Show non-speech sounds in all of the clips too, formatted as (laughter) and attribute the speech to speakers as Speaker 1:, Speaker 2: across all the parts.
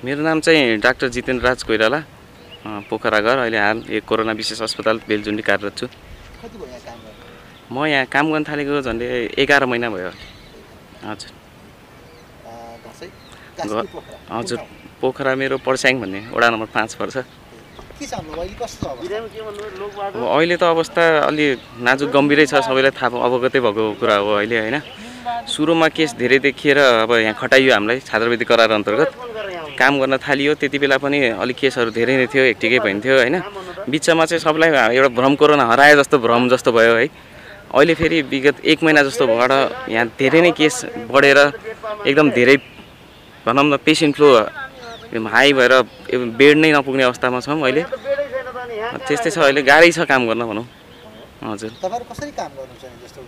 Speaker 1: मेरो नाम चाहिँ डाक्टर जितेन्द्र राज कोइराला पोखरा घर अहिले हाल एक कोरोना विशेष अस्पताल बेलजुन्डी कार्यरत छु। म यहाँ काम गर्न थालेको झन्डै एघार महिना भयो। हजुर।
Speaker 2: घर
Speaker 1: हजुर? पोखरा मेरो पर्स्याङ भन्ने वडा नम्बर पाँच पर्छ? अब अहिले त अवस्था अलि नाजुक गम्भीरै छ सबैलाई थाहा अवगतै भएको कुरा हो अहिले होइन। सुरुमा केस धेरै देखिएर अब यहाँ खटाइयो हामीलाई छात्रवृत्ति करार अन्तर्गत। काम गर्न थालियो त्यति बेला पनि अलिक केसहरू धेरै नै थियो एकटिकै भइन्थ्यो होइन? बिचमा चाहिँ सबलाई एउटा भ्रम कोरोना हराए जस्तो भ्रम जस्तो भयो है? अहिले फेरि विगत एक महिना जस्तो भएर यहाँ धेरै नै केस बढेर एकदम धेरै भनौँ न पेसेन्ट फ्लो हाई भएर बेड नै नपुग्ने अवस्थामा छौँ अहिले। त्यस्तै छ अहिले गाह्रै छ काम गर्न भनौँ। हजुर।
Speaker 2: तपाईँहरू कसरी काम गर्नुहुन्छ जस्तो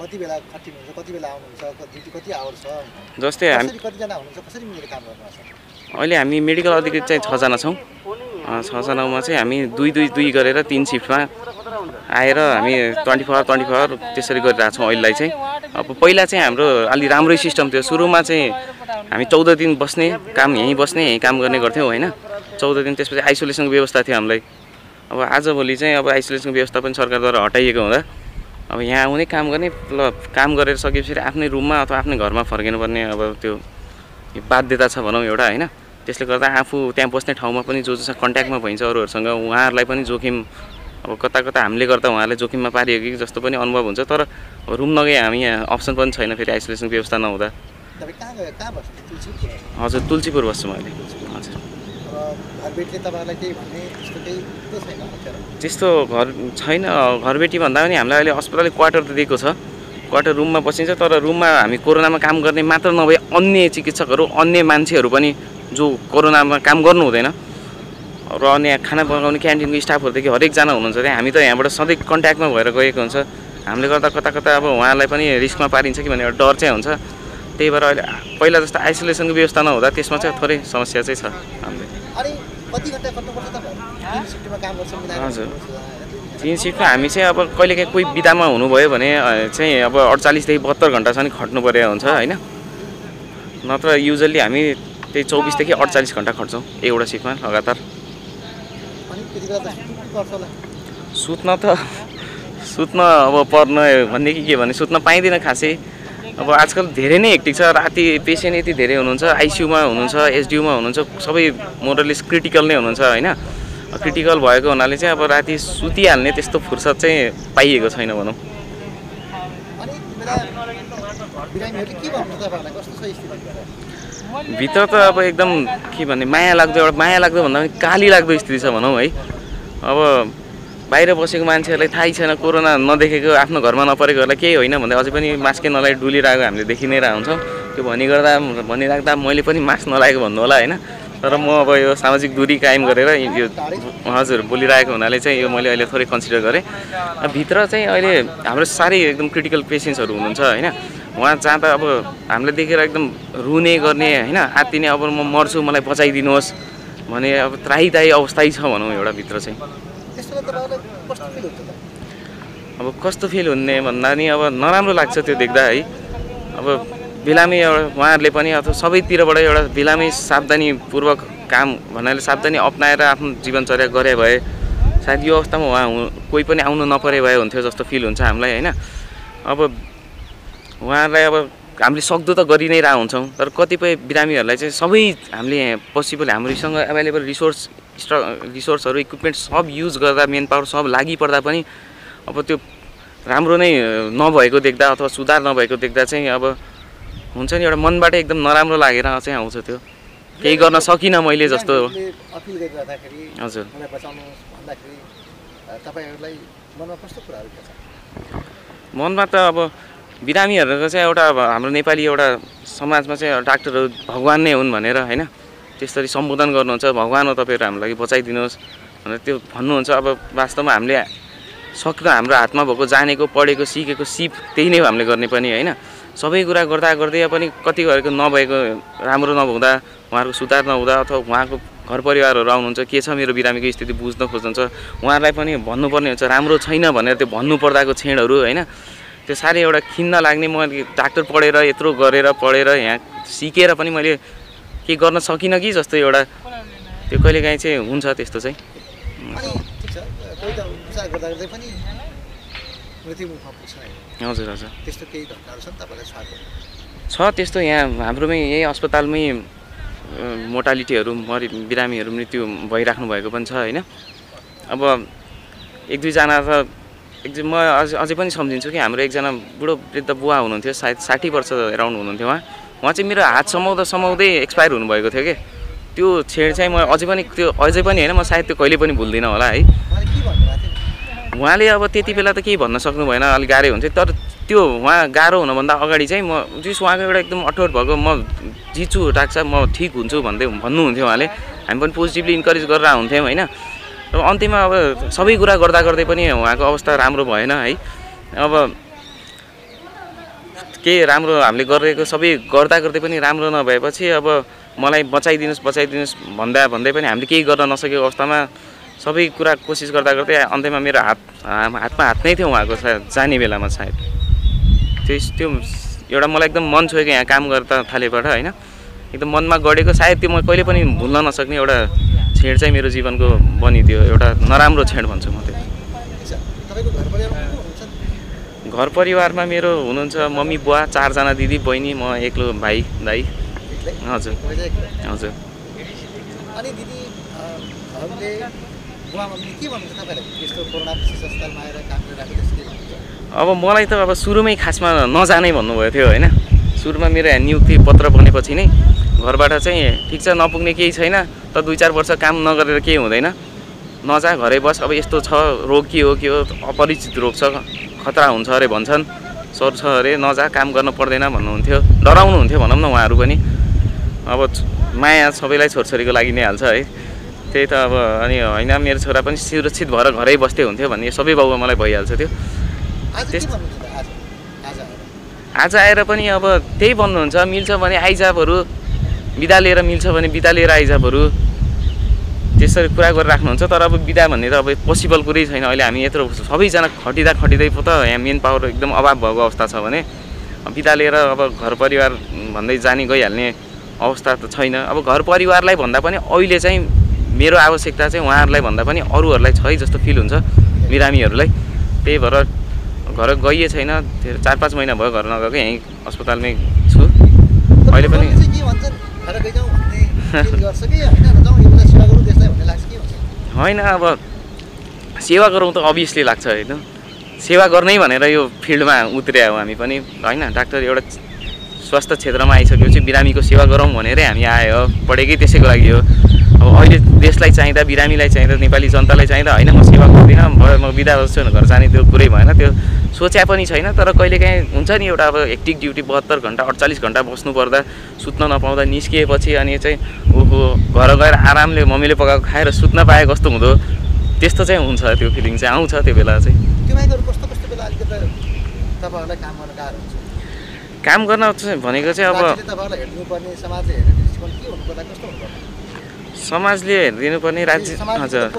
Speaker 2: कति बेला खटिनुहुन्छ कति बेला आउनुहुन्छ ड्युटी कति आवर छ?
Speaker 1: जस्तै हामी
Speaker 2: कतिजना हुनुहुन्छ कसरी मिलेर काम गर्नुहुन्छ
Speaker 1: अहिले हामी मेडिकल अधिकृत चाहिँ छजना छौँ। छजनामा चाहिँ हामी दुई दुई दुई गरेर तिन सिफ्टमा आएर हामी ट्वेन्टी फोर ट्वेन्टी फोर त्यसरी गरिरहेको छौँ अहिलेलाई चाहिँ। अब पहिला चाहिँ हाम्रो अलि राम्रै सिस्टम थियो। सुरुमा चाहिँ हामी चौध दिन बस्ने काम यहीँ बस्ने यहीँ काम गर्ने गर्थ्यौँ होइन? चौध दिन त्यसपछि आइसोलेसनको व्यवस्था थियो हामीलाई। अब आजभोलि चाहिँ अब आइसोलेसनको व्यवस्था पनि सरकारद्वारा हटाइएको हुँदा अब यहाँ आउने काम गर्ने ल काम गरेर सकेपछि आफ्नै रुममा अथवा आफ्नै घरमा फर्किनुपर्ने अब त्यो बाध्यता छ भनौँ एउटा होइन? त्यसले गर्दा आफू त्यहाँ बस्ने ठाउँमा पनि जो जोसँग कन्ट्याक्टमा भइन्छ अरूहरूसँग उहाँहरूलाई पनि जोखिम अब कता कता हामीले गर्दा उहाँहरूलाई जोखिममा पारिएको कि जस्तो पनि अनुभव हुन्छ तर रुम नगए हामी यहाँ अप्सन पनि छैन फेरि आइसोलेसन व्यवस्था नहुँदा। हजुर तुलसीपुर बस्छु मैले हजुर
Speaker 2: अब त्यस्तो
Speaker 1: घर छैन। घरबेटी भन्दा पनि हामीलाई अहिले अस्पतालले क्वार्टर त दिएको छ। क्वार्टर रुममा बसिन्छ तर रुममा हामी कोरोनामा काम गर्ने मात्र नभए अन्य चिकित्सकहरू अन्य मान्छेहरू पनि जो कोरोनामा काम गर्नु हुँदैन र अन्य खाना पकाउने क्यान्टिनको स्टाफहरूदेखि हरेकजना हुनुहुन्छ त्यहाँ। हामी त यहाँबाट सधैँ कन्ट्याक्टमा भएर गएको हुन्छ। हामीले गर्दा कता कता अब उहाँलाई पनि रिस्कमा पारिन्छ कि भन्ने डर चाहिँ हुन्छ। त्यही भएर अहिले पहिला जस्तो आइसोलेसनको व्यवस्था नहुँदा त्यसमा चाहिँ थोरै समस्या चाहिँ छ।
Speaker 2: कति घन्टा खट्नुपर्छ तपाईँहरू तिन सिफ्टमा काम गर्छ मिलाएर
Speaker 1: हजुर। तिन सिफ्टमा हामी चाहिँ अब कहिलेकाहीँ कोही बिदामा हुनुभयो भने चाहिँ अब अडचालिसदेखि बहत्तर घन्टासम्म खट्नु परेको हुन्छ होइन? नत्र युजल्ली हामी त्यही चौबिसदेखि अडचालिस घन्टा खट्छौँ एउटा सिफ्टमा लगातार।
Speaker 2: सुत्नु
Speaker 1: त सुत्न अब पर्न भन्ने कि के भने सुत्न पाइँदैन खासै। अब आजकल धेरै नै हेक्टिक छ। राति पेसेन्ट यति धेरै हुनुहुन्छ आइसियुमा हुनुहुन्छ एसडियुमा हुनुहुन्छ सबै मोरलिस क्रिटिकल नै हुनुहुन्छ होइन? क्रिटिकल भएको हुनाले चाहिँ अब राति सुतिहाल्ने त्यस्तो फुर्सद चाहिँ पाइएको छैन भनौँ। भित्र त अब एकदम के भन्ने माया लाग्दो एउटा माया लाग्दो भन्दा पनि काली लाग्दो स्थिति छ भनौँ है। अब बाहिर बसेको मान्छेहरूलाई थाहै छैन कोरोना नदेखेको आफ्नो घरमा नपरेकोहरूलाई केही होइन भन्दा अझै पनि मास्कै नलाइ डुलिरहेको हामीले देखि नै रहेको हुन्छौँ। त्यो भनिगर्दा भनिराख्दा मैले पनि मास्क नलागेको भन्नु होला होइन। तर म अब यो सामाजिक दूरी कायम गरेर यो हजुर बोलिरहेको हुनाले चाहिँ यो मैले अहिले थोरै कन्सिडर गरेँ। भित्र चाहिँ अहिले हाम्रो साह्रै एकदम क्रिटिकल पेसेन्ट्सहरू हुनुहुन्छ होइन। उहाँ जाँदा अब हामीलाई देखेर एकदम रुने गर्ने होइन आत्तिने अब म मर्छु मलाई बचाइदिनुहोस् भने अब त्राही ताही अवस्थै छ भनौँ एउटा भित्र चाहिँ। अब कस्तो फिल हुने भन्दा नि अब नराम्रो लाग्छ त्यो देख्दा है। अब बिरामी एउटा उहाँहरूले पनि अथवा सबैतिरबाट एउटा बिरामी सावधानीपूर्वक काम भन्नाले सावधानी अप्नाएर आफ्नो जीवनचर्या गरे भए सायद यो अवस्थामा उहाँ कोही पनि आउनु नपरे भए हुन्थ्यो जस्तो फिल हुन्छ हामीलाई होइन? अब उहाँहरूलाई अब हामीले सक्दो त गरि नै रह हुन्छौँ तर कतिपय बिरामीहरूलाई चाहिँ सबै हामीले यहाँ पोसिबल हाम्रोसँग एभाइलेबल रिसोर्स स्ट्र रिसोर्सहरू इक्विपमेन्ट सब युज गर्दा मेन पावर सब लागि पर्दा पनि अब त्यो राम्रो नै नभएको देख्दा अथवा सुधार नभएको देख्दा चाहिँ अब हुन्छ नि एउटा मनबाट एकदम नराम्रो लागेर चाहिँ आउँछ त्यो। केही गर्न सकिनँ मैले जस्तो। हजुर।
Speaker 2: मनमा
Speaker 1: त अब बिरामीहरूको चाहिँ एउटा हाम्रो नेपाली एउटा समाजमा चाहिँ डाक्टरहरू भगवान् नै हुन् भनेर होइन? त्यसरी सम्बोधन गर्नुहुन्छ भगवान् हो तपाईँहरू हाम्रो लागि बचाइदिनुहोस् भनेर त्यो भन्नुहुन्छ। अब वास्तवमा हामीले सक्दो हाम्रो हातमा भएको जानेको पढेको सिकेको सिप त्यही नै हो हामीले गर्ने पनि होइन? सबै कुरा गर्दा गर्दै पनि कतिहरूको नभएको राम्रो नहुँदा उहाँहरूको सुधार नहुँदा अथवा उहाँको घर परिवारहरू आउनुहुन्छ के छ मेरो बिरामीको स्थिति बुझ्न खोज्नुहुन्छ उहाँहरूलाई पनि भन्नुपर्ने हुन्छ राम्रो छैन भनेर त्यो भन्नु पर्दाको क्षणहरू होइन? त्यो साह्रै एउटा खिन्न लाग्ने मैले डाक्टर पढेर यत्रो गरेर पढेर यहाँ सिकेर पनि मैले केही गर्न सकिनँ कि जस्तो एउटा त्यो कहिलेकाहीँ चाहिँ हुन्छ त्यस्तो चाहिँ। हजुर हजुर। छ त्यस्तो यहाँ हाम्रोमै यही अस्पतालमै मोटालिटीहरू मरि बिरामीहरू मृत्यु भइराख्नु भएको पनि छ होइन। अब एक दुईजना त एक म अझ अझै पनि सम्झिन्छु कि हाम्रो एकजना बुढो वृद्ध बुवा हुनुहुन्थ्यो सायद साठी वर्ष एराउन्ड हुनुहुन्थ्यो उहाँ। उहाँ चाहिँ मेरो हात समाउँदा समाउँदै एक्सपायर हुनुभएको थियो कि? त्यो छेड चाहिँ म अझै पनि त्यो अझै पनि होइन म सायद त्यो कहिले पनि भुल्दिनँ होला है।
Speaker 2: उहाँले
Speaker 1: अब त्यति बेला त केही भन्न सक्नु भएन अलिक गाह्रै हुन्थ्यो। तर त्यो उहाँ गाह्रो हुनुभन्दा अगाडि चाहिँ म जिस उहाँको एउटा एकदम अठोट भएको म जित्छु डाक्टर साहब म ठिक हुन्छु भन्दै भन्नुहुन्थ्यो उहाँले। हामी पनि पोजिटिभली इन्करेज गरेर हुन्थ्यौँ होइन। र अन्त्यमा अब सबै कुरा गर्दा गर्दै पनि उहाँको अवस्था राम्रो भएन है। अब के राम्रो हामीले गरेको सबै गर्दा गर्दै पनि राम्रो नभएपछि अब मलाई बचाइदिनुहोस् बचाइदिनुहोस् भन्दा भन्दै पनि हामीले केही गर्न नसकेको अवस्थामा सबै कुरा कोसिस गर्दा गर्दै अन्त्यमा मेरो हात हातमा हात नै थियो उहाँको जाने बेलामा सायद। त्यस त्यो एउटा मलाई एकदम मन छोएको यहाँ काम गर्दा थालेबाट होइन? एकदम मनमा गढेको सायद त्यो म कहिले पनि भुल्न नसक्ने एउटा छेड चाहिँ मेरो जीवनको बनिदियो एउटा नराम्रो छेड भन्छु म त्यो।
Speaker 2: घर परिवारमा
Speaker 1: मेरो हुनुहुन्छ मम्मी बुवा चारजना दिदी बहिनी म एक्लो भाइ दाइ
Speaker 2: एक्लै
Speaker 1: हजुर। हजुर।
Speaker 2: अनि दिदी
Speaker 1: अब मलाई त अब सुरुमै खासमा नजानै भन्नुभएको थियो होइन? सुरुमा मेरो यहाँ नियुक्ति पत्र बनेपछि नै घरबाट चाहिँ ठिक छ नपुग्ने केही छैन त दुई चार वर्ष काम नगरेर केही हुँदैन। नजा घरै बस अब यस्तो छ रोग के हो के हो अपरिचित रोग छ। खतरा हुन्छ अरे भन्छन्। सर छ अरे नजा काम गर्न पर्दैन भन्नुहुन्थ्यो। डराउनुहुन्थ्यो भनौँ न उहाँहरू पनि। अब माया सबैलाई छोरछोरीको लागि नै हाल्छ है। त्यही त अब अनि होइन मेरो छोरा पनि सुरक्षित भएर घरै बस्दै हुन्थ्यो भन्ने सबै बाबुमा मलाई भइहाल्छ त्यो।
Speaker 2: आज
Speaker 1: त्यस-
Speaker 2: आएर?
Speaker 1: पनि अब त्यही भन्नुहुन्छ मिल्छ भने आइज बरु बिदा लिएर मिल्छ भने बिदा लिएर आइज बरु त्यसरी कुरा गरेर राख्नुहुन्छ तर अब बिदा भन्ने त अब पोसिबल कुरै छैन। अहिले हामी यत्रो सबैजना खटिँदा खटिँदै पो त यहाँ मेन पावर एकदम अभाव भएको अवस्था छ भने बिदा लिएर अब घर परिवार भन्दै जाने गइहाल्ने अवस्था त छैन। अब घर परिवारलाई भन्दा पनि अहिले चाहिँ मेरो आवश्यकता चाहिँ उहाँहरूलाई भन्दा पनि अरूहरूलाई छ है जस्तो फिल हुन्छ बिरामीहरूलाई। त्यही भएर घर गइए छैन चार पाँच महिना भयो घर नगएको यहीँ अस्पतालमै छु। अहिले पनि
Speaker 2: होइन
Speaker 1: अब सेवा गरौँ त अभियसली लाग्छ होइन? सेवा गर्नै भनेर यो फिल्डमा उत्रिया हो हामी पनि होइन? डाक्टर एउटा स्वास्थ्य क्षेत्रमा आइसकेपछि बिरामीको सेवा गरौँ भनेरै हामी आयो पढेकै त्यसैको लागि हो। अब अहिले देशलाई चाहिँदा बिरामीलाई चाहिँदा नेपाली जनतालाई चाहिँदा होइन म सेवा गर्दिनँ म बिदा बस्छु घर जाने त्यो कुरै भएन त्यो सोच्या पनि छैन तर कहिलेकाहीँ हुन्छ नि एउटा अब हेक्टिक ड्युटी बहत्तर घन्टा अडचालिस घन्टा बस्नु पर्दा सुत्न नपाउँदा निस्किएपछि अनि चाहिँ ओहो घर गएर आरामले मम्मीले पकाएको खाएर सुत्न पाए कस्तो हुँदो त्यस्तो चाहिँ हुन्छ त्यो फिलिङ चाहिँ आउँछ त्यो बेला चाहिँ।
Speaker 2: काम गर्न
Speaker 1: भनेको चाहिँ अब
Speaker 2: समाजले
Speaker 1: हेरिदिनुपर्ने राज्य हजुर।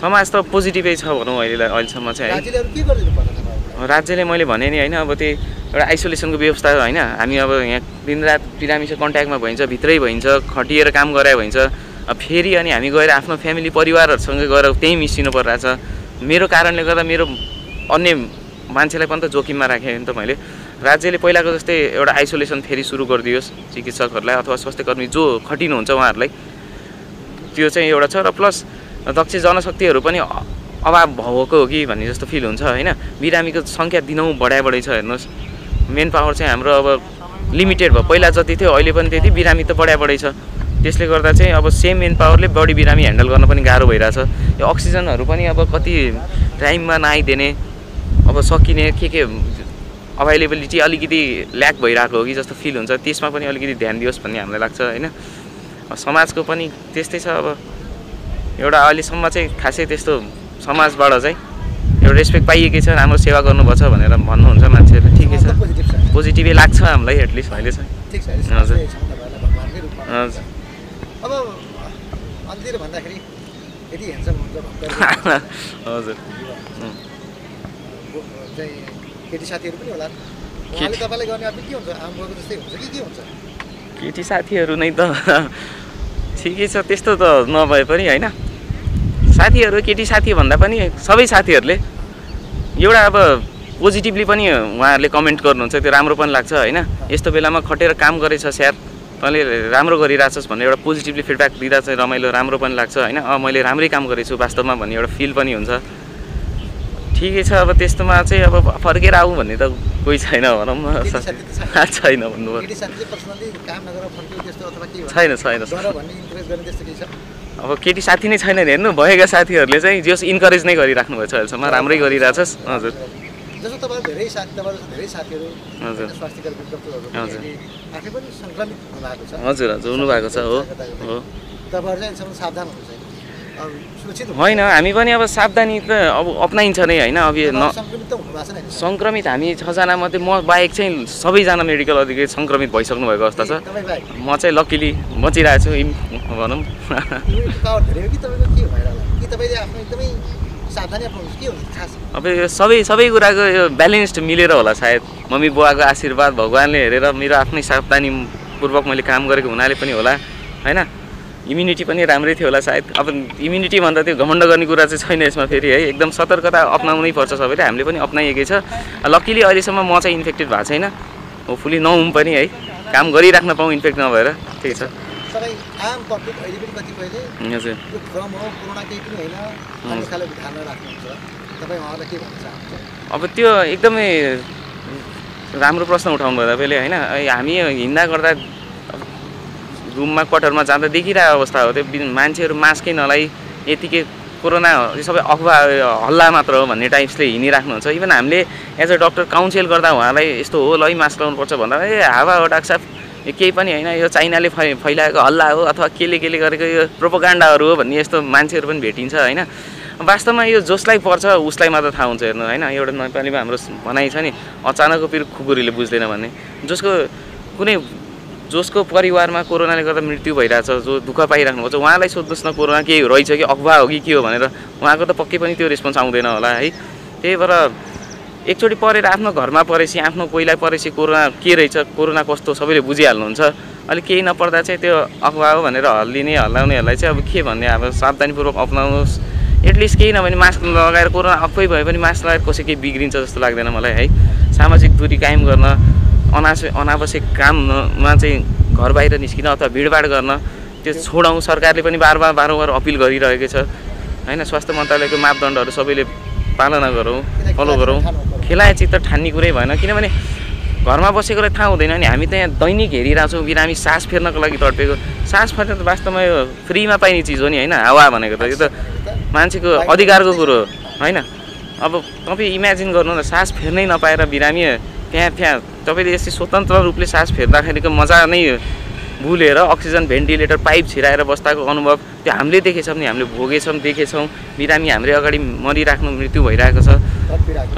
Speaker 1: समाज त पोजिटिभै छ भनौँ अहिले अहिलेसम्म चाहिँ है।
Speaker 2: राज्यले
Speaker 1: मैले भने नि होइन अब त्यही एउटा आइसोलेसनको व्यवस्था होइन। हामी अब यहाँ दिनरात बिरामीसँग कन्ट्याक्टमा भइन्छ भित्रै भइन्छ खटिएर काम गरायो भइन्छ। फेरि अनि हामी गएर आफ्नो फ्यामिली परिवारहरूसँग गएर त्यहीँ मिसिनु परिरहेछ मेरो कारणले गर्दा मेरो अन्य मान्छेलाई पनि त जोखिममा राखेँ नि त मैले। राज्यले पहिलाको जस्तै एउटा आइसोलेसन फेरि सुरु गरिदियोस् चिकित्सकहरूलाई अथवा स्वास्थ्यकर्मी जो खटिनुहुन्छ उहाँहरूलाई। त्यो चाहिँ एउटा छ र प्लस दक्ष जनशक्तिहरू पनि अभाव भएको हो कि भन्ने जस्तो फिल हुन्छ होइन? बिरामीको सङ्ख्या दिनौँ बढाइ बढै छ हेर्नुहोस्। मेन पावर चाहिँ हाम्रो अब लिमिटेड भयो। पहिला जति थियो अहिले पनि त्यति। बिरामी त बढाइ बढै छ। त्यसले गर्दा चाहिँ अब सेम मेन पावरले बढी बिरामी ह्यान्डल गर्न पनि गाह्रो भइरहेछ। यो अक्सिजनहरू पनि अब कति टाइममा नआइदिने अब सकिने के के अभाइलेबिलिटी अलिकति ल्याक भइरहेको हो कि जस्तो फिल हुन्छ। त्यसमा पनि अलिकति ध्यान दियोस् भन्ने हामीलाई लाग्छ होइन? समाजको पनि त्यस्तै छ अब। एउटा अहिलेसम्म चाहिँ खासै त्यस्तो समाजबाट चाहिँ एउटा रेस्पेक्ट पाइएकै छ राम्रो सेवा गर्नुभएको छ भनेर भन्नुहुन्छ मान्छेहरूले। ठिकै छ।
Speaker 2: पोजिटिभ
Speaker 1: लाग्छ हामीलाई एटलिस्ट अहिले चाहिँ। हजुर। हजुर।
Speaker 2: अब भन्दाखेरि (laughs)
Speaker 1: हजुर।
Speaker 2: केटी साथीहरू पनि होला। तपाईँलाई गर्ने अपील के हुन्छ? आम जस्तै हुन्छ कि के हुन्छ?
Speaker 1: केटी साथीहरू नै त (laughs) ठिकै छ त्यस्तो त नभए पनि होइन। साथीहरू केटी साथी भन्दा पनि सबै साथीहरूले एउटा अब पोजिटिभली पनि उहाँहरूले कमेन्ट गर्नुहुन्छ त्यो राम्रो पनि लाग्छ होइन। यस्तो बेलामा खटेर काम गरेछ स्यार तैँले राम्रो गरिरहेछस् भन्ने एउटा पोजिटिभली फिडब्याक दिँदा चाहिँ रमाइलो राम्रो पनि लाग्छ होइन। मैले राम्रै काम गरेछु वास्तवमा भन्ने एउटा फिल पनि हुन्छ। ठिकै छ अब त्यस्तोमा चाहिँ अब फर्केर आऊँ भन्ने त कोही छैन भनौँ न। (laughs)
Speaker 2: छैन।
Speaker 1: भन्नु? छैन छैन। अब केटी साथी नै छैन नि हेर्नु भएका साथीहरूले चाहिँ जस इन्करेज नै गरिराख्नु भएको छ अहिलेसम्म राम्रै गरिरहेछस् हजुर।
Speaker 2: जस्तो तपाईँहरू धेरै साथी तपाईँ जस्तो धेरै साथीहरू
Speaker 1: हजुर।
Speaker 2: स्वास्थ्य
Speaker 1: हजुर।
Speaker 2: अहिले आफै पनि सङ्क्रमित हुनुभएको छ।
Speaker 1: हजुर हजुर हुनुभएको छ हो। हो।
Speaker 2: तपाईँहरू चाहिँ सावधान हुनु
Speaker 1: होइन हामी पनि अब सावधानी त अब अप्नाइन्छ नै होइन? अब न
Speaker 2: सङ्क्रमित
Speaker 1: हामी छजना मध्ये म बाहेक चाहिँ सबैजना मेडिकल अधिकारी सङ्क्रमित भइसक्नु भएको अवस्था छ। म चाहिँ लकिली बचिरहेको छु भनौँ। अब यो सबै सबै कुराको यो ब्यालेन्स्ड मिलेर होला सायद। मम्मी बुवाको आशीर्वाद भगवान्ले हेरेर मेरो आफ्नै सावधानीपूर्वक मैले काम गरेको हुनाले पनि होला होइन? इम्युनिटी पनि राम्रै थियो होला सायद। अब इम्युनिटी भन्दा त्यो घमण्ड गर्ने कुरा चाहिँ छैन यसमा फेरि है। एकदम सतर्कता अप्नाउनै पर्छ सबैले। हामीले पनि अप्नाइएकै छ। लक्किली अहिलेसम्म म चाहिँ इन्फेक्टेड भएको छैन। होपफुली नहुँ पनि है। काम गरिराख्न पाऊँ इन्फेक्ट नभएर। ठिक छ। अब त्यो एकदमै राम्रो प्रश्न उठाउनु भयो तपाईँले होइन। हामी हिँड्दा गर्दा रुममा क्वार्टरमा जाँदा देखिरहेको अवस्था हो। त्यो मान्छेहरू मास्कै नलाइ यतिकै कोरोना सबै अफवाह हल्ला मात्र हो भन्ने टाइप्सले हिँडिराख्नुहुन्छ। इभन हामीले एज अ डक्टर काउन्सिल गर्दा उहाँलाई यस्तो हो ल है मास्क लाउनुपर्छ भन्दा ए हावा हो डाक्टर यो केही पनि होइन यो चाइनाले फै फैलाएको हल्ला हो अथवा केले केले गरेको यो प्रोपोगान्डाहरू हो भन्ने यस्तो मान्छेहरू पनि भेटिन्छ होइन। वास्तवमा यो जसलाई पर्छ उसलाई मात्र थाहा हुन्छ हेर्नु होइन। एउटा नेपालीमा हाम्रो भनाइ छ नि अचानक पिर खुकुरीले बुझ्दैन भन्ने। जसको कुनै जसको परिवारमा कोरोनाले गर्दा मृत्यु भइरहेछ जो दुःख पाइराख्नु भएको छ उहाँलाई सोध्नुहोस् न कोरोना के रहेछ कि अफवाह हो कि के हो भनेर। उहाँको त पक्कै पनि त्यो रेस्पोन्स आउँदैन होला है। त्यही भएर एकचोटि परेर आफ्नो घरमा परेपछि आफ्नो कोहीलाई परेपछि कोरोना के रहेछ कोरोना कस्तो सबैले बुझिहाल्नुहुन्छ। अलिक केही नपर्दा चाहिँ त्यो अफवाह हो भनेर हल्लिने हल्लाउनेहरूलाई चाहिँ अब के भन्ने अब सावधानीपूर्वक अप्नाउनुहोस्। एटलिस्ट केही नभने मास्क लगाएर कोरोना आफै भए पनि मास्क लगाएर कसै केही बिग्रिन्छ जस्तो लाग्दैन मलाई है। सामाजिक दूरी कायम गर्न अनावश्यक अनावश्यक काममा चाहिँ घर बाहिर निस्किन अथवा भिडभाड गर्न त्यो छोडौँ सरकारले पनि बार बार बारम्बार अपिल गरिरहेको छ। होइन स्वास्थ्य मन्त्रालयको मापदण्डहरू सबैले पालना गरौँ फलो गरौँ। खेलाए चित्त ठान्ने कुरै भएन किनभने घरमा बसेकोलाई थाहा हुँदैन नि। हामी त यहाँ दैनिक हेरिरहेछौँ बिरामी सास फेर्नको लागि तडपेको। सास फेर्न त वास्तवमा यो फ्रीमा पाइने चिज हो नि होइन? हावा भनेको त। यो त मान्छेको अधिकारको कुरो हो होइन? अब तपाईँ इमेजिन गर्नु न सास फेर्नै नपाएर बिरामी त्यहाँ त्यहाँ तपाईँले यसरी स्वतन्त्र रूपले सास फेर्दाखेरिको मजा नै भुलेर अक्सिजन भेन्टिलेटर पाइप छिराएर बस्दाको अनुभव त्यो हामीले देखेछौँ नि हामीले भोगेछौँ देखेछौँ। बिरामी हाम्रै अगाडि मरिराख्नु मृत्यु भइरहेको छ।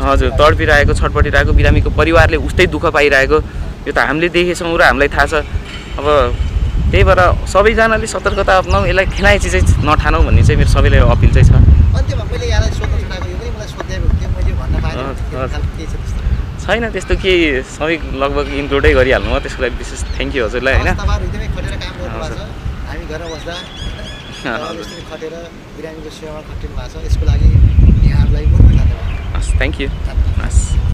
Speaker 1: हजुर तडपिरहेको छटपटिरहेको बिरामीको परिवारले उस्तै दुःख पाइरहेको यो त हामीले देखेछौँ र हामीलाई थाहा छ। अब त्यही भएर सबैजनाले सतर्कता अप्नाऊ यसलाई खेलाइची चाहिँ नठानौ भन्ने चाहिँ मेरो सबैलाई अपिल चाहिँ छ। छैन त्यस्तो केही सबै लगभग इन्क्लुडै गरिहाल्नु हो त्यसको लागि विशेष थ्याङ्क यू हजुरलाई होइन?
Speaker 2: हामी घरमा बस्दा खटेर बिरामीको सेवामा खटिनु भएको छ। यसको लागि यहाँहरूलाई
Speaker 1: हस् थ्याङ्क यू हस्।